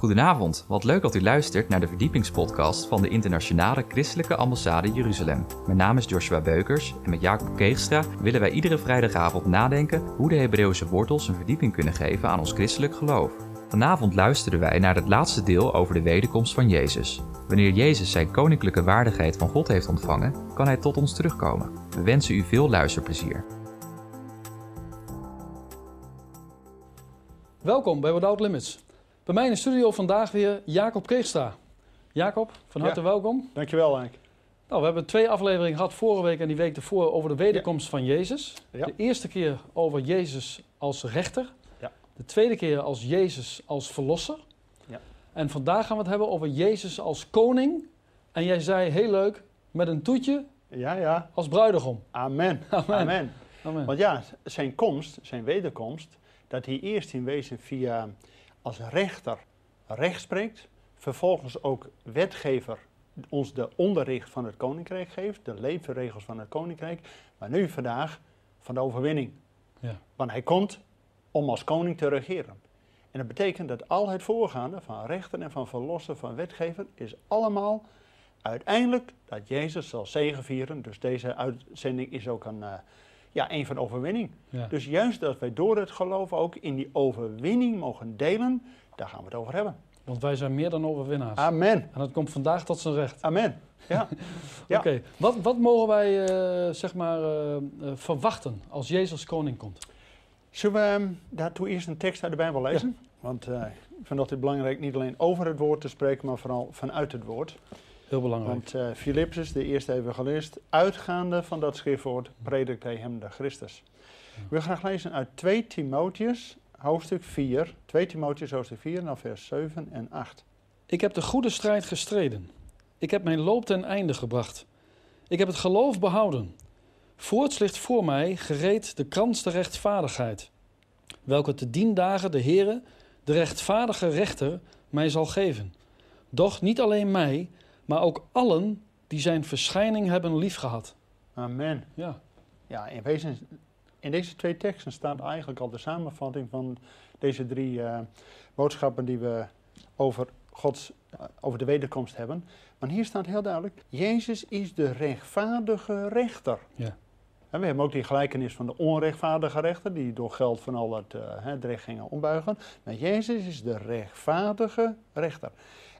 Goedenavond, wat leuk dat u luistert naar de verdiepingspodcast van de Internationale Christelijke Ambassade Jeruzalem. Mijn naam is Joshua Beukers en met Jacob Keegstra willen wij iedere vrijdagavond nadenken hoe de Hebreeuwse wortels een verdieping kunnen geven aan ons christelijk geloof. Vanavond luisteren wij naar het laatste deel over de wederkomst van Jezus. Wanneer Jezus zijn koninklijke waardigheid van God heeft ontvangen, kan hij tot ons terugkomen. We wensen u veel luisterplezier. Welkom bij Without Limits. Bij mij in de studio vandaag weer Jacob Keegstra. Jacob, van harte Ja. welkom. Dankjewel, Henk. Nou, we hebben twee afleveringen gehad vorige week en die week ervoor over de wederkomst van Jezus. Ja. De eerste keer over Jezus als rechter. Ja. De tweede keer als Jezus als verlosser. Ja. En vandaag gaan we het hebben over Jezus als koning. En jij zei heel leuk, met een toetje Ja, ja. als bruidegom. Amen. Amen. Amen. Amen. Want ja, zijn komst, zijn wederkomst, dat hij eerst in wezen via als rechter recht spreekt, vervolgens ook wetgever ons de onderricht van het koninkrijk geeft, de leefregels van het koninkrijk, maar nu vandaag van de overwinning. Ja. Want hij komt om als koning te regeren. En dat betekent dat al het voorgaande van rechter en van verlosser, van wetgever, is allemaal uiteindelijk dat Jezus zal zegevieren. Dus deze uitzending is ook een, eh, ja, een van overwinning. Ja. Dus juist dat wij door het geloof ook in die overwinning mogen delen, daar gaan we het over hebben. Want wij zijn meer dan overwinnaars. Amen. En dat komt vandaag tot zijn recht. Amen. Ja. Ja. Oké, wat, wat mogen wij eh, zeg maar, eh, eh, verwachten als Jezus koning komt? Zullen we ehm, daartoe eerst een tekst uit de Bijbel lezen? Want ik vind dat het belangrijk niet alleen over het woord te spreken, maar vooral vanuit het woord. Heel belangrijk. Want Philippus, de eerste evangelist, uitgaande van dat schriftwoord, predikt hij hem de Christus. Ik wil graag lezen uit 2 Timotheus, hoofdstuk 4. 2 Timotheus, hoofdstuk 4, dan vers 7 en 8. Ik heb de goede strijd gestreden. Ik heb mijn loop ten einde gebracht. Ik heb het geloof behouden. Voorts ligt voor mij gereed de krans der rechtvaardigheid, welke te dien dagen de Heere, de rechtvaardige rechter, mij zal geven. Doch niet alleen mij, maar ook allen die zijn verschijning hebben liefgehad. Amen. Ja, Ja, in wezen, in deze twee teksten staat eigenlijk al de samenvatting van deze drie eh, boodschappen die we over, Gods, eh, over de wederkomst hebben. Maar hier staat heel duidelijk, Jezus is de rechtvaardige rechter. Ja. En we hebben ook die gelijkenis van de onrechtvaardige rechter, die door geld van al het, eh, het recht gingen ombuigen. Maar Jezus is de rechtvaardige rechter.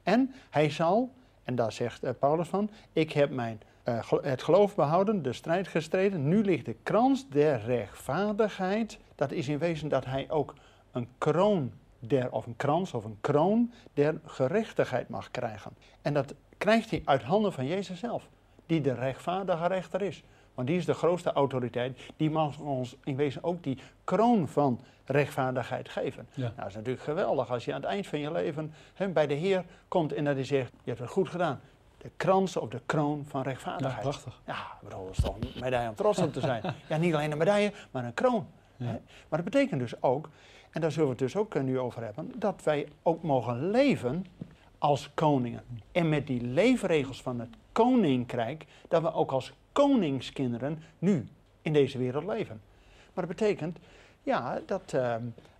En hij zal, en daar zegt eh, Paulus van, ik heb mijn eh, het geloof behouden, de strijd gestreden. Nu ligt de krans der rechtvaardigheid. Dat is in wezen dat hij ook een kroon der, of een krans of een kroon der gerechtigheid mag krijgen. En dat krijgt hij uit handen van Jezus zelf, die de rechtvaardige rechter is. Want die is de grootste autoriteit, die mag ons in wezen ook die kroon van rechtvaardigheid geven. Ja. Nou, dat is natuurlijk geweldig als je aan het eind van je leven hè, bij de Heer komt en dat hij zegt, je hebt het goed gedaan. De krans of de kroon van ja rechtvaardigheid. prachtig. Ja, bedoel, dat is toch een medaille om trots op te zijn. Ja, niet alleen een medaille, maar een kroon. Ja. Maar dat betekent dus ook, en daar zullen we het dus ook eh, nu over hebben, dat wij ook mogen leven als koningen. En met die leefregels van het koninkrijk, dat we ook als koningskinderen nu in deze wereld leven. Maar dat betekent, ja, dat eh,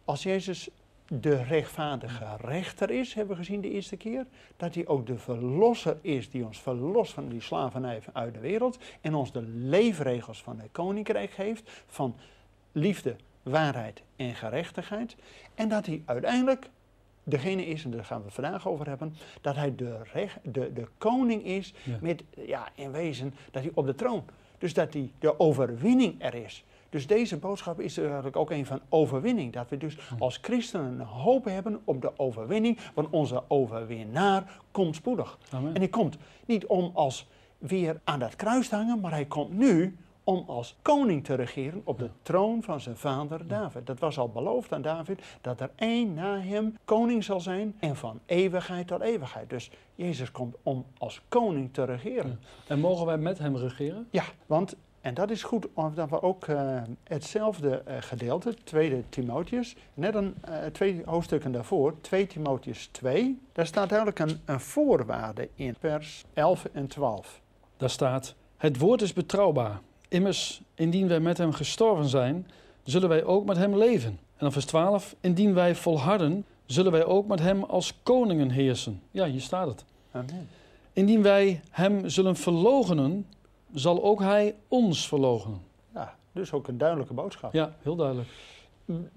als Jezus de rechtvaardige rechter is, hebben we gezien de eerste keer, dat hij ook de verlosser is die ons verlost van die slavernij uit de wereld en ons de leefregels van het koninkrijk geeft van liefde, waarheid en gerechtigheid. En dat hij uiteindelijk degene is, en daar gaan we het vandaag over hebben, dat hij de, recht, de, de koning is Ja. met, ja, in wezen, dat hij op de troon. Dus dat hij de overwinning er is. Dus deze boodschap is eigenlijk ook een van overwinning. Dat we dus als christenen hoop hebben op de overwinning, want onze overwinnaar komt spoedig. Amen. En hij komt niet om als weer aan dat kruis te hangen, maar hij komt nu om als koning te regeren op de troon van zijn vader David. Dat was al beloofd aan David, dat er één na hem koning zal zijn en van eeuwigheid tot eeuwigheid. Dus Jezus komt om als koning te regeren. En mogen wij met hem regeren? Ja, want, en dat is goed, omdat we ook eh, hetzelfde eh, gedeelte, 2 Timotheus, net een, eh, twee hoofdstukken daarvoor, 2 Timotheus 2, daar staat duidelijk een, een voorwaarde in, vers 11 en 12. Daar staat: Het woord is betrouwbaar. Immers, indien wij met hem gestorven zijn, zullen wij ook met hem leven. En dan vers 12: Indien wij volharden, zullen wij ook met hem als koningen heersen. Ja, hier staat het. Amen. Indien wij hem zullen verloochenen, zal ook hij ons verloochenen. Ja, dus ook een duidelijke boodschap. Ja, heel duidelijk.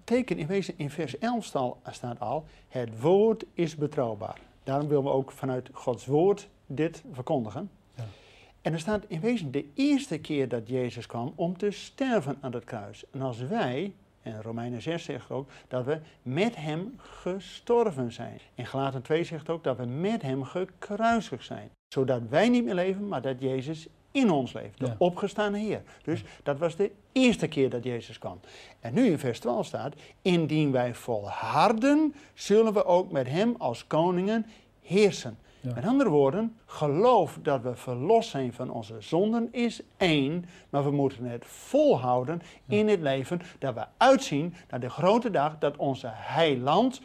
Teken in wezen in vers 11 stal- staat al, het woord is betrouwbaar. Daarom willen we ook vanuit Gods woord dit verkondigen. En er staat in wezen de eerste keer dat Jezus kwam om te sterven aan het kruis. En als wij, en Romeinen 6 zegt ook, dat we met hem gestorven zijn. En Galaten 2 zegt ook dat we met hem gekruisigd zijn. Zodat wij niet meer leven, maar dat Jezus in ons leeft. De Ja. opgestane Heer. Dus dat was de eerste keer dat Jezus kwam. En nu in vers 12 staat, indien wij volharden, zullen we ook met hem als koningen heersen. Ja. Met andere woorden, geloof dat we verlost zijn van onze zonden is één, maar we moeten het volhouden in het leven dat we uitzien naar de grote dag dat onze heiland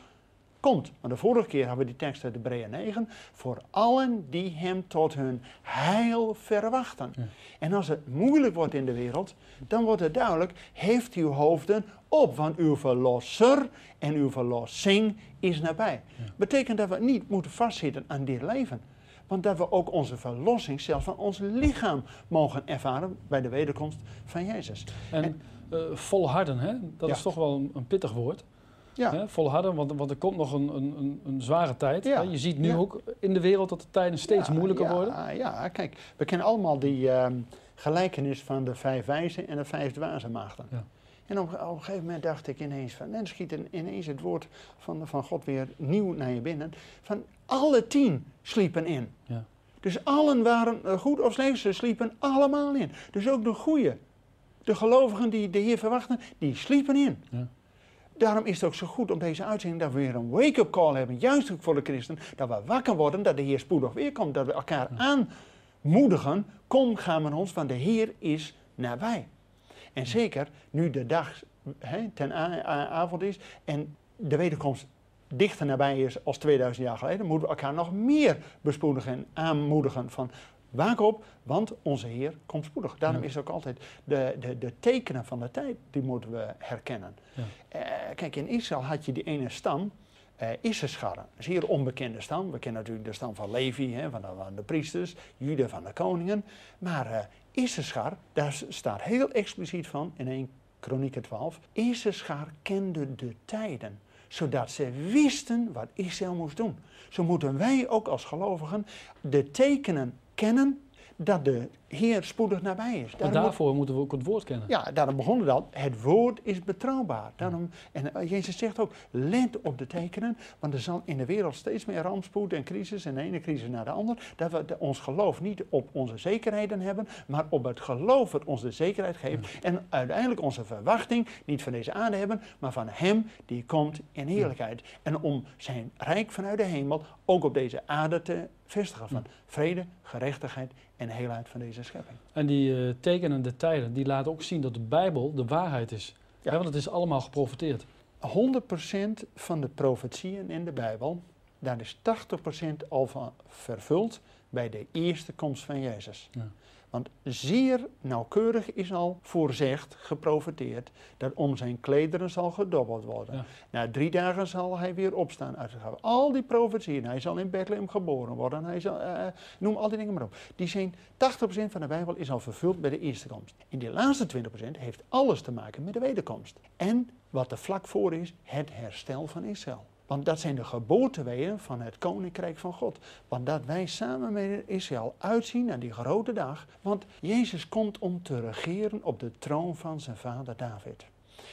komt. Want de vorige keer hebben we die tekst uit Hebreeën 9. Voor allen die hem tot hun heil verwachten. Ja. En als het moeilijk wordt in de wereld, dan wordt het duidelijk, heeft uw hoofden op, want uw verlosser en uw verlossing is nabij. Betekent dat we niet moeten vastzitten aan dit leven. Want dat we ook onze verlossing zelfs van ons lichaam mogen ervaren bij de wederkomst van Jezus. En eh, volharden, hè? dat Ja. is toch wel een, een pittig woord. Ja, Hè? Volharden, want, want er komt nog een, een, een, zware tijd. Ja. Je ziet nu Ja. ook in de wereld dat de tijden steeds moeilijker worden. Ja, kijk, we kennen allemaal die ehm, gelijkenis van de vijf wijzen en de vijf dwaze maagden. Ja. En op, op een gegeven moment dacht ik ineens van, en schiet in- ineens het woord van, van God weer nieuw naar je binnen. Van alle tien sliepen in. Ja. Dus allen waren eh, goed of slecht, ze sliepen allemaal in. Dus ook de goeie, de gelovigen die de Heer verwachten, die sliepen in. Ja. Daarom is het ook zo goed om deze uitzending dat we weer een wake-up call hebben, juist ook voor de christen, dat we wakker worden, dat de Heer spoedig weer komt, dat we elkaar aanmoedigen, kom, ga met ons, want de Heer is nabij. En zeker nu de dag ten avond is en de wederkomst dichter nabij is als 2000 jaar geleden, moeten we elkaar nog meer bespoedigen en aanmoedigen van waak op, want onze Heer komt spoedig. Daarom is ook altijd de, de, de tekenen van de tijd, die moeten we herkennen. Ja. Eh, kijk, in Israël had je die ene stam, eh Issachar, een zeer onbekende stam. We kennen natuurlijk de stam van Levi, hè, van, de, van de priesters, Juda van de koningen. Maar Issachar, daar staat heel expliciet van in 1 Kronieken 12. Issachar kende de tijden, zodat ze wisten wat Israël moest doen. Zo moeten wij ook als gelovigen de tekenen kennen dat de Heer spoedig nabij is. Daarom daarvoor moeten we ook het woord kennen. ja, daarom begonnen we. Het woord is betrouwbaar. Daarom, en eh, Jezus zegt ook, let op de tekenen, want er zal in de wereld steeds meer rampspoed en crisis en de ene crisis naar de andere. Dat we ons geloof niet op onze zekerheden hebben, maar op het geloof dat ons de zekerheid geeft. En uiteindelijk onze verwachting niet van deze aarde hebben, maar van Hem die komt in heerlijkheid. En om zijn rijk vanuit de hemel ook op deze aarde te vestigen van vrede, gerechtigheid en heelheid van deze schepping. En die eh, tekenende tijden, die laten ook zien dat de Bijbel de waarheid is. Ja. Hè, want het is allemaal geprofeteerd. 100% van de profetieën in de Bijbel, daar is 80% al van vervuld bij de eerste komst van Jezus. Ja. Want zeer nauwkeurig is al voorzegd, geprofeteerd, dat om zijn klederen zal gedobbeld worden. Ja. Na drie dagen zal hij weer opstaan uit het graf. Al die profetieën, hij zal in Bethlehem geboren worden, hij zal, eh, noem al die dingen maar op. Die zijn, 80% van de Bijbel is al vervuld bij de eerste komst. En die laatste 20% heeft alles te maken met de wederkomst. En wat er vlak voor is, het herstel van Israël. Want dat zijn de geboorteweeën van het koninkrijk van God. Want dat wij samen met Israël uitzien naar die grote dag. Want Jezus komt om te regeren op de troon van zijn vader David.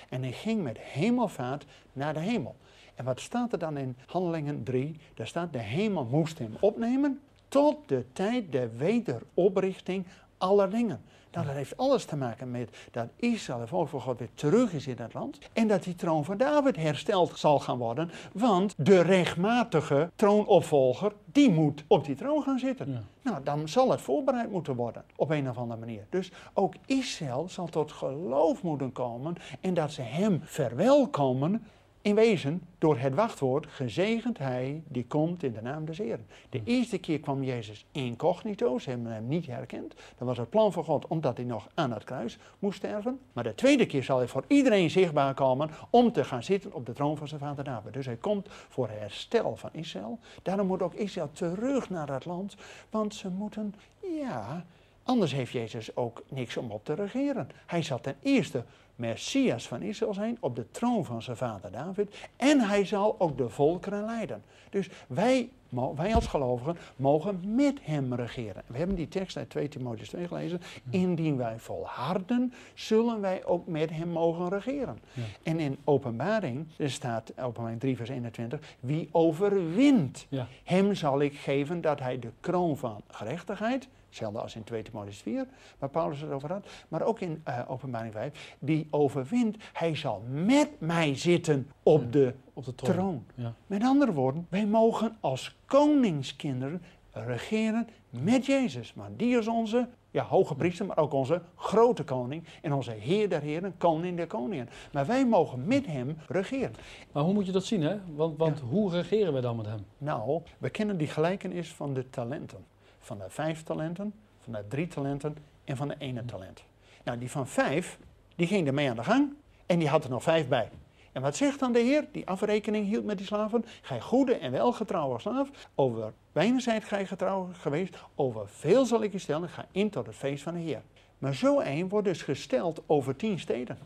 En hij ging met hemelvaart naar de hemel. En wat staat er dan in Handelingen 3? Daar staat de hemel moest hem opnemen tot de tijd der wederoprichting aller dingen. Nou, dat heeft alles te maken met dat Israël, het volk van God, weer terug is in het land. En dat die troon van David hersteld zal gaan worden. Want de rechtmatige troonopvolger, die moet op die troon gaan zitten. Ja. Nou, dan zal het voorbereid moeten worden, op een of andere manier. Dus ook Israël zal tot geloof moeten komen en dat ze hem verwelkomen in wezen, door het wachtwoord, gezegend hij die komt in de naam des Heeren. De eerste keer kwam Jezus incognito, ze hebben hem niet herkend. Dat was het plan van God, omdat hij nog aan het kruis moest sterven. Maar de tweede keer zal hij voor iedereen zichtbaar komen om te gaan zitten op de troon van zijn vader David. Dus hij komt voor herstel van Israël. Daarom moet ook Israël terug naar dat land, want ze moeten, ja, anders heeft Jezus ook niks om op te regeren. Hij zal ten eerste Messias van Israël zijn op de troon van zijn vader David. En hij zal ook de volkeren leiden. Dus wij, wij als gelovigen mogen met hem regeren. We hebben die tekst uit 2 Timotheus 2 gelezen. Indien wij volharden, zullen wij ook met hem mogen regeren. Ja. En in openbaring, er staat openbaring 3 vers 21, wie overwint, ja. hem zal ik geven dat hij de kroon van gerechtigheid Hetzelfde als in 2 Timotheus 4, waar Paulus het over had. Maar ook in uh, Openbaring 5. Die overwint, hij zal met mij zitten op de, op de troon. Ja. Met andere woorden, wij mogen als koningskinderen regeren met Jezus. Maar die is onze ja, hoge priester, maar ook onze grote koning. En onze Heer der Heren, koning der koningen. Maar wij mogen met hem regeren. Maar hoe moet je dat zien, hè? Want, want hoe regeren we dan met hem? Nou, we kennen die gelijkenis van de talenten van de vijf talenten, van de drie talenten en van de ene talent. Nou, die van vijf, die ging ermee aan de gang en die had er nog vijf bij. En wat zegt dan de Heer, die afrekening hield met die slaven? Gij goede en welgetrouwe slaaf, over weinig zijt gij getrouw geweest, over veel zal ik je stellen, ga in tot het feest van de Heer. Maar zo een wordt dus gesteld over tien steden.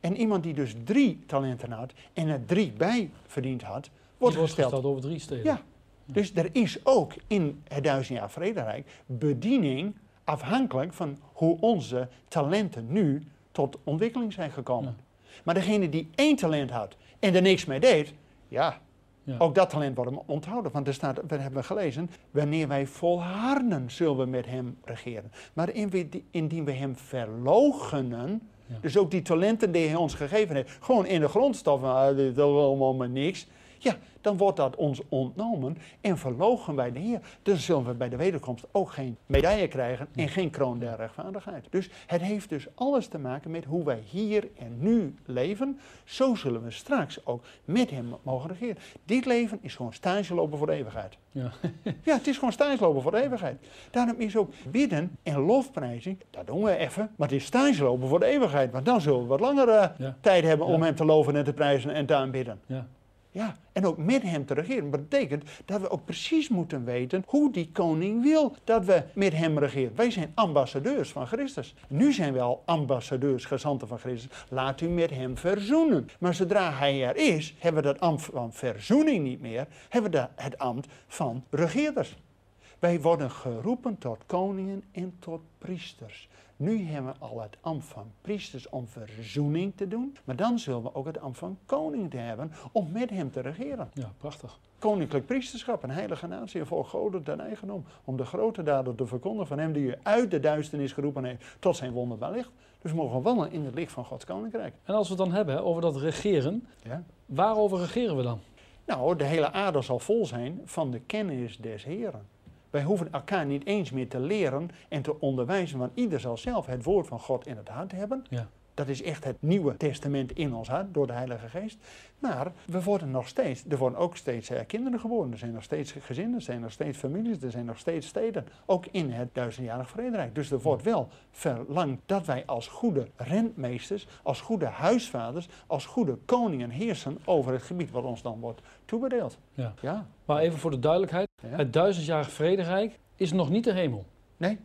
En iemand die dus drie talenten had en er drie bij verdiend had, wordt, wordt gesteld over drie steden. Ja, dus er is ook in het duizend jaar vrederijk bediening afhankelijk van hoe onze talenten nu tot ontwikkeling zijn gekomen. Maar degene die één talent had en er niks mee deed, ja, ja. ook dat talent wordt onthouden. Want er staat, we hebben gelezen, wanneer wij volharden zullen we met hem regeren. Maar indien we hem verlogenen, dus ook die talenten die hij ons gegeven heeft, gewoon in de grondstoffen, ah, dit is allemaal maar niks ja, dan wordt dat ons ontnomen en verlogen wij de Heer. Dus zullen we bij de wederkomst ook geen medaille krijgen en geen kroon der rechtvaardigheid. Dus het heeft dus alles te maken met hoe wij hier en nu leven. Zo zullen we straks ook met hem mogen regeren. Dit leven is gewoon stage lopen voor de eeuwigheid. Ja. ja, het is gewoon stage lopen voor de eeuwigheid. Daarom is ook bidden en lofprijzing, dat doen we even, maar het is stage lopen voor de eeuwigheid. Want dan zullen we wat langere tijd hebben om hem te loven en te prijzen en te aanbidden. Ja. Ja, en ook met hem te regeren. Dat betekent dat we ook precies moeten weten hoe die koning wil dat we met hem regeren. Wij zijn ambassadeurs van Christus. Nu zijn we al ambassadeurs, gezanten van Christus. Laat u met hem verzoenen. Maar zodra hij er is, hebben we dat ambt van verzoening niet meer. Hebben we het ambt van regeerders. Wij worden geroepen tot koningen en tot priesters. Nu hebben we al het ambt van priesters om verzoening te doen. Maar dan zullen we ook het ambt van koning te hebben om met hem te regeren. Ja, prachtig. Koninklijk priesterschap, een heilige natie voor goden ten eigendom. Om de grote daden te verkondigen van hem die u uit de duisternis geroepen heeft tot zijn wonderbaar licht. Dus we mogen wandelen in het licht van Gods koninkrijk. En als we het dan hebben over dat regeren, ja. waarover regeren we dan? Nou, de hele aarde zal vol zijn van de kennis des Heren. Wij hoeven elkaar niet eens meer te leren en te onderwijzen, want ieder zal zelf het woord van God in het hart hebben. Ja. Dat is echt het nieuwe testament in ons hart door de Heilige Geest. Maar we worden nog steeds, er worden ook steeds eh, kinderen geboren. Er zijn nog steeds gezinnen, er zijn nog steeds families, er zijn nog steeds steden. Ook in het duizendjarig vrederijk. Dus er wordt wel verlangd dat wij als goede rentmeesters, als goede huisvaders, als goede koningen heersen over het gebied wat ons dan wordt toebedeeld. Ja. ja. Maar even voor de duidelijkheid, het duizendjarig vrederijk is nog niet de hemel. Nee.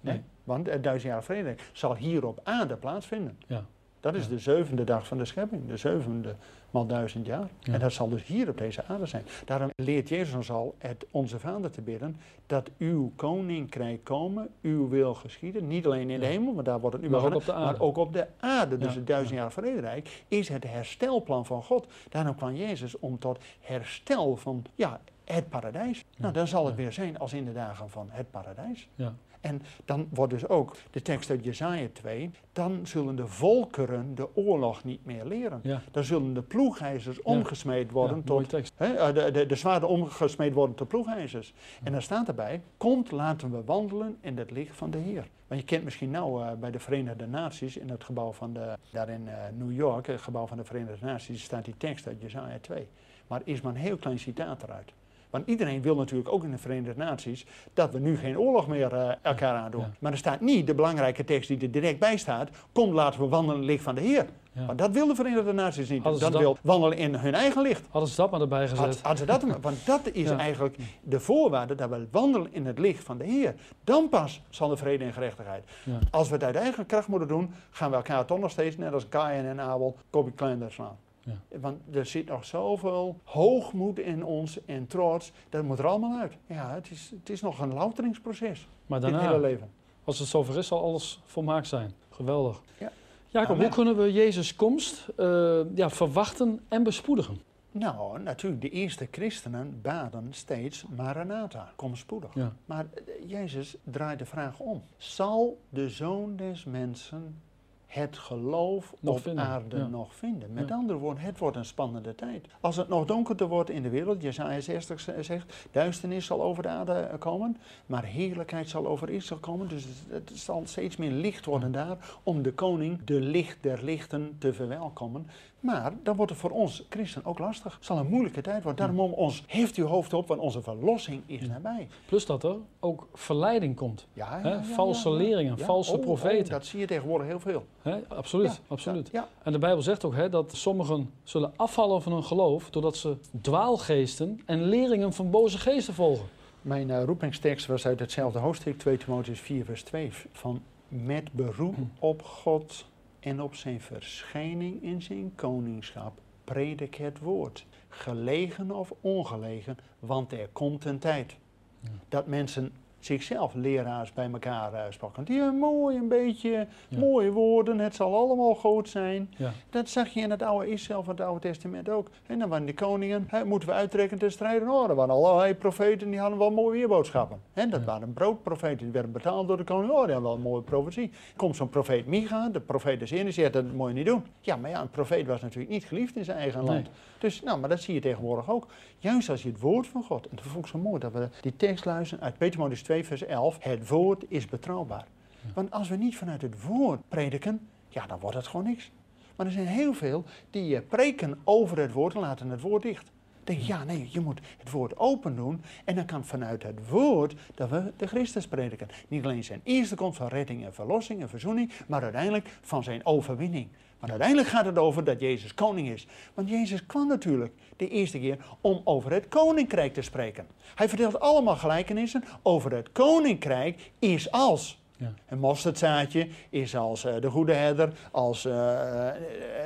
nee. Want het duizendjarig vrederijk zal hier op aarde plaatsvinden. Ja. Dat is de zevende dag van de schepping, de zevende maal duizend jaar. En dat zal dus hier op deze aarde zijn. Daarom leert Jezus ons al het onze Vader te bidden, dat uw koninkrijk komen, uw wil geschieden. Niet alleen in de hemel, maar daar wordt het nu maar, ook op de aarde. maar ook op de aarde. Dus het duizendjarig vrederijk is het herstelplan van God. Daarom kwam Jezus om tot herstel van ja, het paradijs. Nou, dan zal het weer zijn als in de dagen van het paradijs. Ja. En dan wordt dus ook de tekst uit Jezaja 2, dan zullen de volkeren de oorlog niet meer leren. Ja. Dan zullen de ploegijzers omgesmeed worden Ja, tot. Hè, eh, de, de, de zwaarden omgesmeed worden tot ploegijzers. En dan staat erbij, komt laten we wandelen in het licht van de Heer. Want je kent misschien nou eh, bij de Verenigde Naties, in het gebouw van de, daar in eh, New York, het gebouw van de Verenigde Naties, staat die tekst uit Jesaja 2. Maar er is maar een heel klein citaat eruit. Want iedereen wil natuurlijk ook in de Verenigde Naties dat we nu geen oorlog meer eh, elkaar aandoen. Ja. Maar er staat niet de belangrijke tekst die er direct bij staat, kom laten we wandelen in het licht van de Heer. Ja. Maar dat wil de Verenigde Naties niet. Dat dat- wil wandelen in hun eigen licht. Hadden ze dat maar erbij gezet. Had, dat, maar- want dat is Ja. eigenlijk de voorwaarde dat we wandelen in het licht van de Heer. Dan pas zal de vrede en gerechtigheid. Ja. Als we het uit eigen kracht moeten doen, gaan we elkaar toch nog steeds, net als Kain en Abel, kopje kleiner slaan. Ja. Want er zit nog zoveel hoogmoed in ons en trots, dat moet er allemaal uit. Ja, het is, het is nog een louteringsproces, Maar dit daarna, hele leven. als het zover is, zal alles volmaakt zijn. Geweldig. Ja. Jacob, Amen. hoe kunnen we Jezus' komst eh, ja, verwachten en bespoedigen? Nou, natuurlijk, de eerste christenen baden steeds Maranatha, kom spoedig. Ja. Maar eh, Jezus draait de vraag om. Zal de zoon des mensen het geloof Nog op vinden, aarde ja. nog vinden? Met Ja. andere woorden, het wordt een spannende tijd. Als het nog donkerder wordt in de wereld, Jesaja 60 z- zegt, duisternis zal over de aarde eh, komen, maar heerlijkheid zal over Israël komen. Dus het, het zal steeds meer licht worden daar om de koning, de licht der lichten, te verwelkomen. Maar dan wordt het voor ons christen ook lastig. Het zal een moeilijke tijd worden. Daarom om ons, heeft uw hoofd op, want onze verlossing is nabij. Plus dat er ook verleiding komt. Ja, valse leringen, valse Oh, profeten. oh, dat zie je tegenwoordig heel veel. Absoluut, absoluut. En de Bijbel zegt ook dat sommigen zullen afvallen van hun geloof doordat ze dwaalgeesten en leringen van boze geesten volgen. Mijn eh, roepingstekst was uit hetzelfde hoofdstuk, 2 Timotheus 4 vers 2. Van met beroep op God en op zijn verschijning in zijn koningschap predik het woord. Gelegen of ongelegen, want er komt een tijd. Ja. Dat mensen zichzelf leraars bij elkaar uh, spraken. Die hebben mooi een beetje, Ja. mooie woorden, het zal allemaal goed zijn. Ja. Dat zag je in het oude Israël van het Oude Testament ook. En dan waren de koningen, hè, moeten we uittrekken te strijden? Oh, er waren allerlei profeten, die hadden wel mooie weerboodschappen. En dat Ja. waren broodprofeten, die werden betaald door de koning. Oh, die hadden wel een mooie profetie. Komt zo'n profeet Micha, de profeet des Heeren, die zegt dat moet je niet doen. Ja, maar ja, een profeet was natuurlijk niet geliefd in zijn eigen Nee. land. Dus, nou, maar dat zie je tegenwoordig ook. Juist als je het woord van God, en dat vond ik zo mooi dat we die tekst luisteren uit Petrus 2 vers 11. Het woord is betrouwbaar. Want als we niet vanuit het woord prediken, ja, dan wordt het gewoon niks. Maar er zijn heel veel die eh, preken over het woord en laten het woord dicht. Denk, ja, nee, je moet het woord open doen. En dan kan vanuit het woord dat we de Christus prediken. Niet alleen zijn eerste komst van redding en verlossing en verzoening, maar uiteindelijk van zijn overwinning. Maar uiteindelijk gaat het over dat Jezus koning is. Want Jezus kwam natuurlijk de eerste keer om over het koninkrijk te spreken. Hij vertelt allemaal gelijkenissen over het koninkrijk is als. Ja. Een mosterdzaadje is als eh, de goede herder, als eh, eh,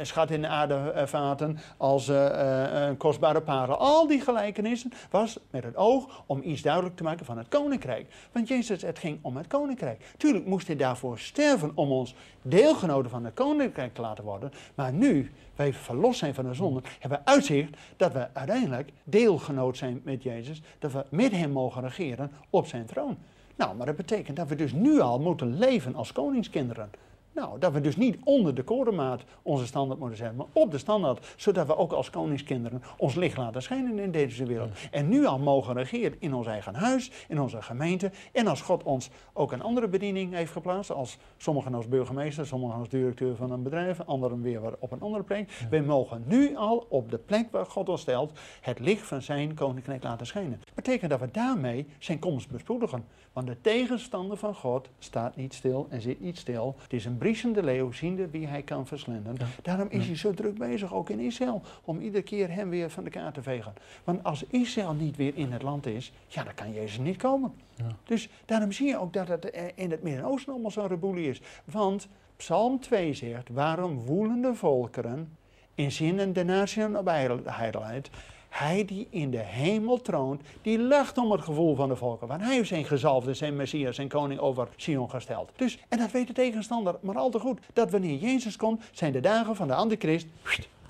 schat in de aardevaten, als een kostbare parel. Al die gelijkenissen was met het oog om iets duidelijk te maken van het koninkrijk. Want Jezus, het ging om het koninkrijk. Tuurlijk moest hij daarvoor sterven om ons deelgenoten van het koninkrijk te laten worden. Maar nu wij verlost zijn van de zonde, hebben we uitzicht dat we uiteindelijk deelgenoot zijn met Jezus. Dat we met hem mogen regeren op zijn troon. Nou, maar dat betekent dat we dus nu al moeten leven als koningskinderen. Nou, dat we dus niet onder de korenmaat onze standaard moeten zetten, maar op de standaard, zodat we ook als koningskinderen ons licht laten schijnen in deze wereld. En nu al mogen regeren in ons eigen huis, in onze gemeente en als God ons ook een andere bediening heeft geplaatst, als sommigen als burgemeester, sommigen als directeur van een bedrijf, anderen weer op een andere plek. Wij mogen nu al op de plek waar God ons stelt het licht van zijn koninkrijk laten schijnen. Dat betekent dat we daarmee zijn komst bespoedigen. Want de tegenstander van God staat niet stil en zit niet stil. Het is een briesende leeuw, ziende wie hij kan verslinden. Ja. Daarom is hij zo druk bezig, ook in Israël, om iedere keer hem weer van de kaart te vegen. Want als Israël niet weer in het land is, ja, dan kan Jezus niet komen. Ja. Dus daarom zie je ook dat het eh, in het Midden-Oosten allemaal zo'n reboelie is. Want Psalm 2 zegt, waarom woelen de volkeren in zinnen de natie op ijdelheid? Hij die in de hemel troont, die lacht om het gevoel van de volken. Want hij heeft zijn gezalfde, zijn Messias, zijn koning over Sion gesteld. Dus, en dat weet de tegenstander maar al te goed. Dat wanneer Jezus komt, zijn de dagen van de antichrist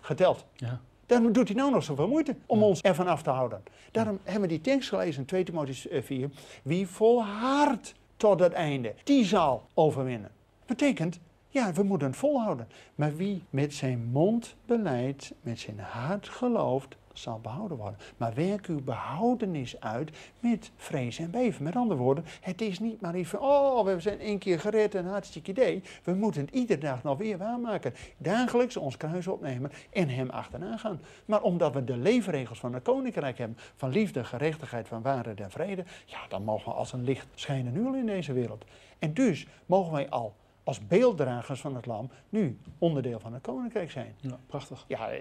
geteld. Ja. Daarom doet hij nou nog zoveel moeite om ons ervan af te houden. Daarom hebben we die tekst gelezen in 2 Timotheüs 4. Wie volhardt tot het einde, die zal overwinnen. Betekent, ja, we moeten het volhouden. Maar wie met zijn mond beleidt, met zijn hart gelooft, zal behouden worden. Maar werk uw behoudenis uit met vrees en beven. Met andere woorden, het is niet maar even, oh, we zijn één keer gered en hartstikke idee. We moeten het iedere dag nog weer waarmaken. Dagelijks ons kruis opnemen en hem achterna gaan. Maar omdat we de leefregels van het koninkrijk hebben, van liefde, gerechtigheid, van waarheid en vrede, ja, dan mogen we als een licht schijnen nu in deze wereld. En dus mogen wij al als beelddragers van het lam nu onderdeel van het koninkrijk zijn. Ja, prachtig. Ja, eh,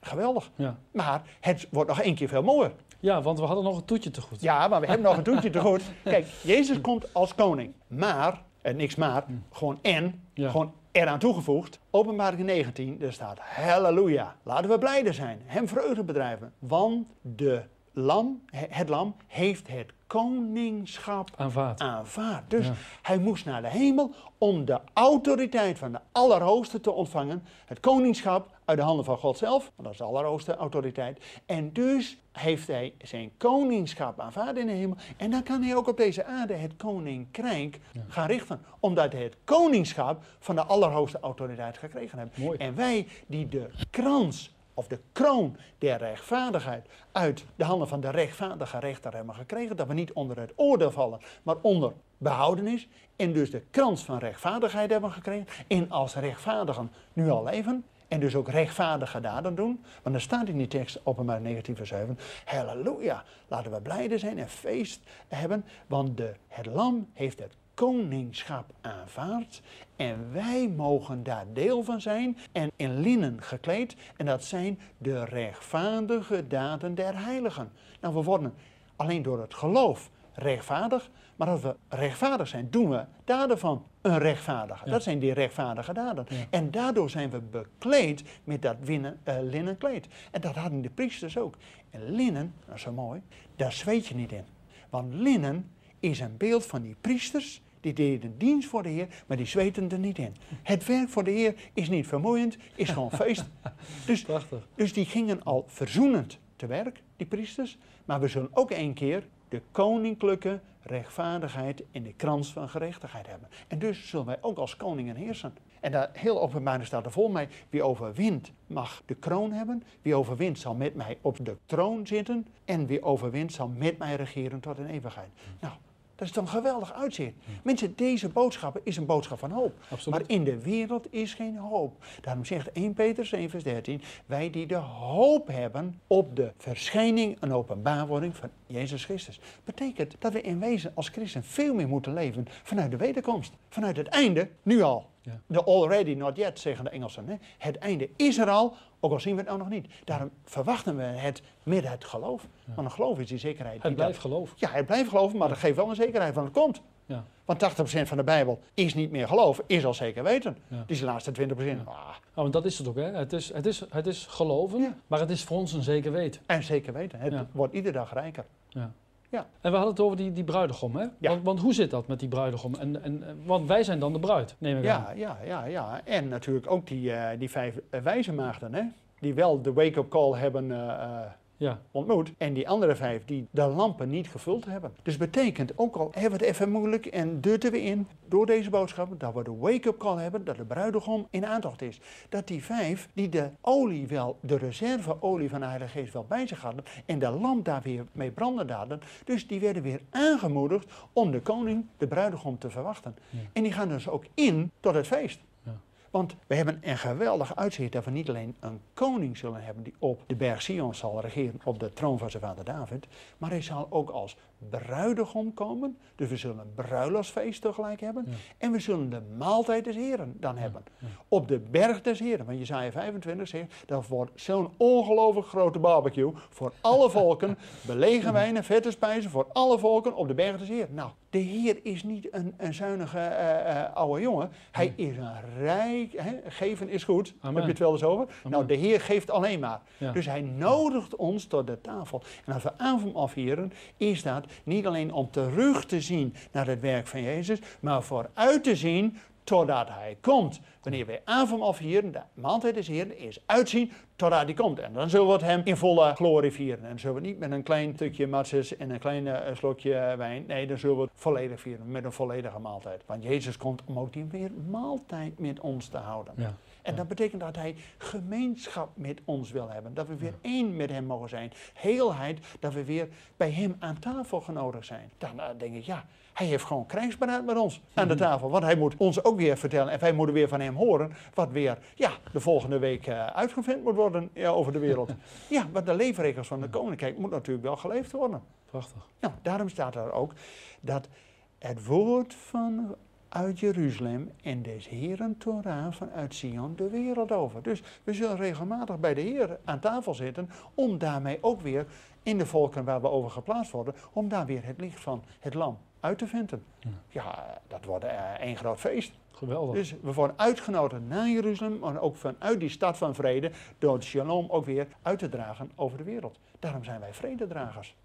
geweldig. Ja. Maar het wordt nog één keer veel mooier. ja, want we hadden nog een toetje te goed. Ja, maar we hebben nog een toetje te goed. Kijk, Jezus komt als koning. Maar, en niks maar, gewoon en, Ja. gewoon eraan toegevoegd. Openbaring 19, er staat halleluja. Laten we blijde zijn, hem vreugde bedrijven. Want de lam, he- het lam heeft het koningschap Aanvaard. aanvaard. Dus Ja. hij moest naar de hemel om de autoriteit van de Allerhoogste te ontvangen. Het koningschap uit de handen van God zelf, want dat is de Allerhoogste autoriteit. En dus heeft hij zijn koningschap aanvaard in de hemel. En dan kan hij ook op deze aarde het koninkrijk gaan richten. Omdat hij het koningschap van de Allerhoogste autoriteit gekregen heeft. Mooi. En wij die de krans of de kroon der rechtvaardigheid uit de handen van de rechtvaardige rechter hebben gekregen. Dat we niet onder het oordeel vallen, maar onder behoudenis. En dus de krans van rechtvaardigheid hebben gekregen. En als rechtvaardigen nu al leven. En dus ook rechtvaardige daden doen. Want er staat in die tekst, openbaar 19 vers 7. Halleluja, laten we blijde zijn en feest hebben. Want de, het lam heeft het koningschap aanvaard. En wij mogen daar deel van zijn en in linnen gekleed. En dat zijn de rechtvaardige daden der heiligen. Nou, we worden alleen door het geloof rechtvaardig. Maar als we rechtvaardig zijn, doen we daden van een rechtvaardige. Ja. Dat zijn die rechtvaardige daden. Ja. En daardoor zijn we bekleed met dat winnen, eh, linnen kleed. En dat hadden de priesters ook. En linnen, dat is zo mooi, daar zweet je niet in. Want linnen is een beeld van die priesters. Die deden dienst voor de Heer, maar die zweten er niet in. Het werk voor de Heer is niet vermoeiend, is gewoon feest. Dus, Prachtig. dus die gingen al verzoenend te werk, die priesters. Maar we zullen ook één keer de koninklijke rechtvaardigheid in de krans van gerechtigheid hebben. En dus zullen wij ook als koningen heersen. En daar heel openbaar staat er voor mij, wie overwint mag de kroon hebben. Wie overwint zal met mij op de troon zitten. En wie overwint zal met mij regeren tot in eeuwigheid. Nou, dat is een geweldig uitzicht. Mensen, deze boodschap is een boodschap van hoop. Absoluut. Maar in de wereld is geen hoop. Daarom zegt 1 Petrus 1 vers 13, wij die de hoop hebben op de verschijning en openbaarwording van Jezus Christus. Betekent dat we in wezen als christen veel meer moeten leven vanuit de wederkomst. Vanuit het einde, nu al. Ja. De already not yet, zeggen de Engelsen. Hè? Het einde is er al, ook al zien we het nou nog niet. Daarom verwachten we het met het geloof. Want een geloof is die zekerheid. Het die blijft dat- geloof. Ja, het blijft geloven, maar dat geeft wel een zekerheid van het komt. Ja. Want 80% van de Bijbel is niet meer geloven, is al zeker weten. Ja. Die is de laatste 20%. Ah, Nou, want dat is het ook, hè. Het is, het is, het is geloven, Ja. maar het is voor ons een zeker weten. en zeker weten, het wordt iedere dag rijker. Ja. Ja. En we hadden het over die, die bruidegom, hè? Ja. Want, want hoe zit dat met die bruidegom? En, en, en- want wij zijn dan de bruid, neem ik aan. Ja, ja, ja, ja. En natuurlijk ook die, eh, die vijf eh, wijze maagden, hè? die wel de wake-up call hebben eh, eh, Ja. ontmoet. En die andere vijf die de lampen niet gevuld hebben. Dus betekent, ook al hebben we het even moeilijk en dutten we in door deze boodschap, dat we de wake-up call hebben, dat de bruidegom in aantocht is. Dat die vijf, die de olie wel, de reserveolie van de Heilige Geest wel bij zich hadden en de lamp daar weer mee branden hadden, dus die werden weer aangemoedigd om de koning, de bruidegom, te verwachten. Ja. En die gaan dus ook in tot het feest. Want we hebben een geweldig uitzicht dat we niet alleen een koning zullen hebben die op de berg Sion zal regeren op de troon van zijn vader David, maar hij zal ook als bruidegom komen. Dus we zullen een bruiloftsfeest tegelijk hebben. Ja. En we zullen de maaltijd des Heren dan hebben. ja. Op de berg des Heren. Want Jezaja 25 zegt, dat wordt zo'n ongelooflijk grote barbecue voor alle volken. Belegen wijnen, vette spijzen voor alle volken op de berg des Heren. Nou, de Heer is niet een, een zuinige eh, eh, oude jongen. Hij is een rijk, geven is goed. Amen. Heb je het wel eens over? Nou, de Heer geeft alleen maar. Ja. Dus hij nodigt ons tot de tafel. En als we avondmaal vieren, is dat niet alleen om terug te zien naar het werk van Jezus, maar vooruit te zien totdat hij komt. Wanneer wij avondmaal vieren, de maaltijd is Heer, is uitzien totdat hij komt. En dan zullen we het hem in volle glorie vieren. En zullen we niet met een klein stukje matzes en een klein uh, slokje wijn. Nee, dan zullen we het volledig vieren, met een volledige maaltijd. Want Jezus komt om ook die weer maaltijd met ons te houden. Ja. En dat betekent dat hij gemeenschap met ons wil hebben. Dat we weer één met hem mogen zijn. Heelheid, dat we weer bij hem aan tafel genodigd zijn. Dan uh, denk ik, ja, hij heeft gewoon krijgsberaad met ons aan de Mhm. tafel. Want hij moet ons ook weer vertellen. En wij moeten weer van hem horen. Wat weer ja, de volgende week uh, uitgevind moet worden ja, over de wereld. ja, want de leefregels van de koninkrijk moet natuurlijk wel geleefd worden. Prachtig. Nou, daarom staat er ook dat het woord van uit Jeruzalem en des Heren Torah vanuit Sion de wereld over. Dus we zullen regelmatig bij de Heer aan tafel zitten om daarmee ook weer in de volken waar we over geplaatst worden, om daar weer het licht van het lam uit te vinden. Ja. Ja, dat wordt uh, één groot feest. Geweldig. Dus we worden uitgenodigd naar Jeruzalem, maar ook vanuit die stad van vrede, door het shalom ook weer uit te dragen over de wereld. Daarom zijn wij vrededragers.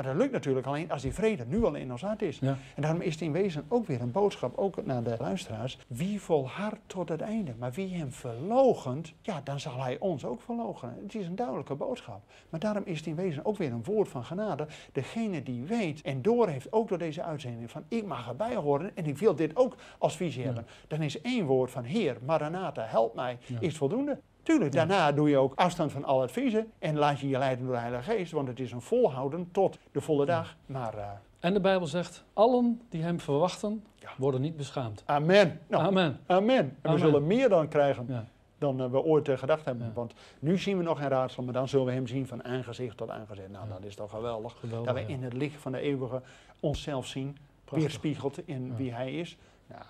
Maar dat lukt natuurlijk alleen als die vrede nu al in ons hart is. Ja. En daarom is het in wezen ook weer een boodschap, ook naar de luisteraars. Wie volhardt tot het einde, maar wie hem verlogent, ja, dan zal hij ons ook verloochenen. Het is een duidelijke boodschap. Maar daarom is het in wezen ook weer een woord van genade. Degene die weet en door heeft, ook door deze uitzending, van ik mag erbij horen en ik wil dit ook als visie Ja. hebben. Dan is één woord van Heer, Maranatha, help mij, Ja. is voldoende. Tuurlijk, daarna doe je ook afstand van al adviezen en laat je je leiden door de Heilige Geest, want het is een volhouden tot de volle dag. Maar uh, En de Bijbel zegt, allen die hem verwachten, Ja. worden niet beschaamd. amen. Nou, Amen. amen. En we zullen meer dan krijgen Ja. dan uh, we ooit uh, gedacht hebben. Ja. Want nu zien we nog geen raadsel, maar dan zullen we hem zien van aangezicht tot aangezicht. Nou, Ja. dat is toch geweldig. Geweldig, dat we ja. in het licht van de eeuwige onszelf zien, Prachtig. weerspiegeld in wie hij is. Nou,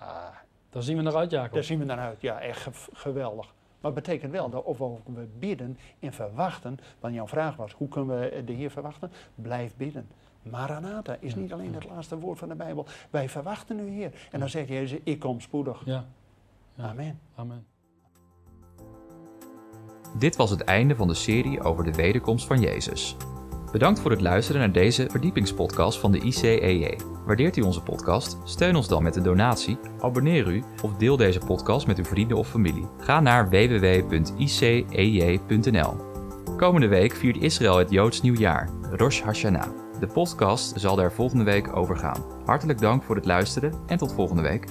Daar zien we naar uit, Jacob. Daar zien we naar uit. Ja, echt ge- geweldig. Maar het betekent wel dat of we bidden en verwachten, want jouw vraag was, hoe kunnen we de Heer verwachten? Blijf bidden. Maranatha is niet alleen het laatste woord van de Bijbel. Wij verwachten u, Heer. En dan zegt Jezus, ik kom spoedig. Ja. Ja. Amen. Amen. Dit was het einde van de serie over de wederkomst van Jezus. Bedankt voor het luisteren naar deze verdiepingspodcast van de ICEJ. Waardeert u onze podcast? Steun ons dan met een donatie, abonneer u of deel deze podcast met uw vrienden of familie. Ga naar www.icej.nl. Komende week viert Israël het Joods nieuwjaar, Rosh Hashanah. De podcast zal daar volgende week over gaan. Hartelijk dank voor het luisteren en tot volgende week.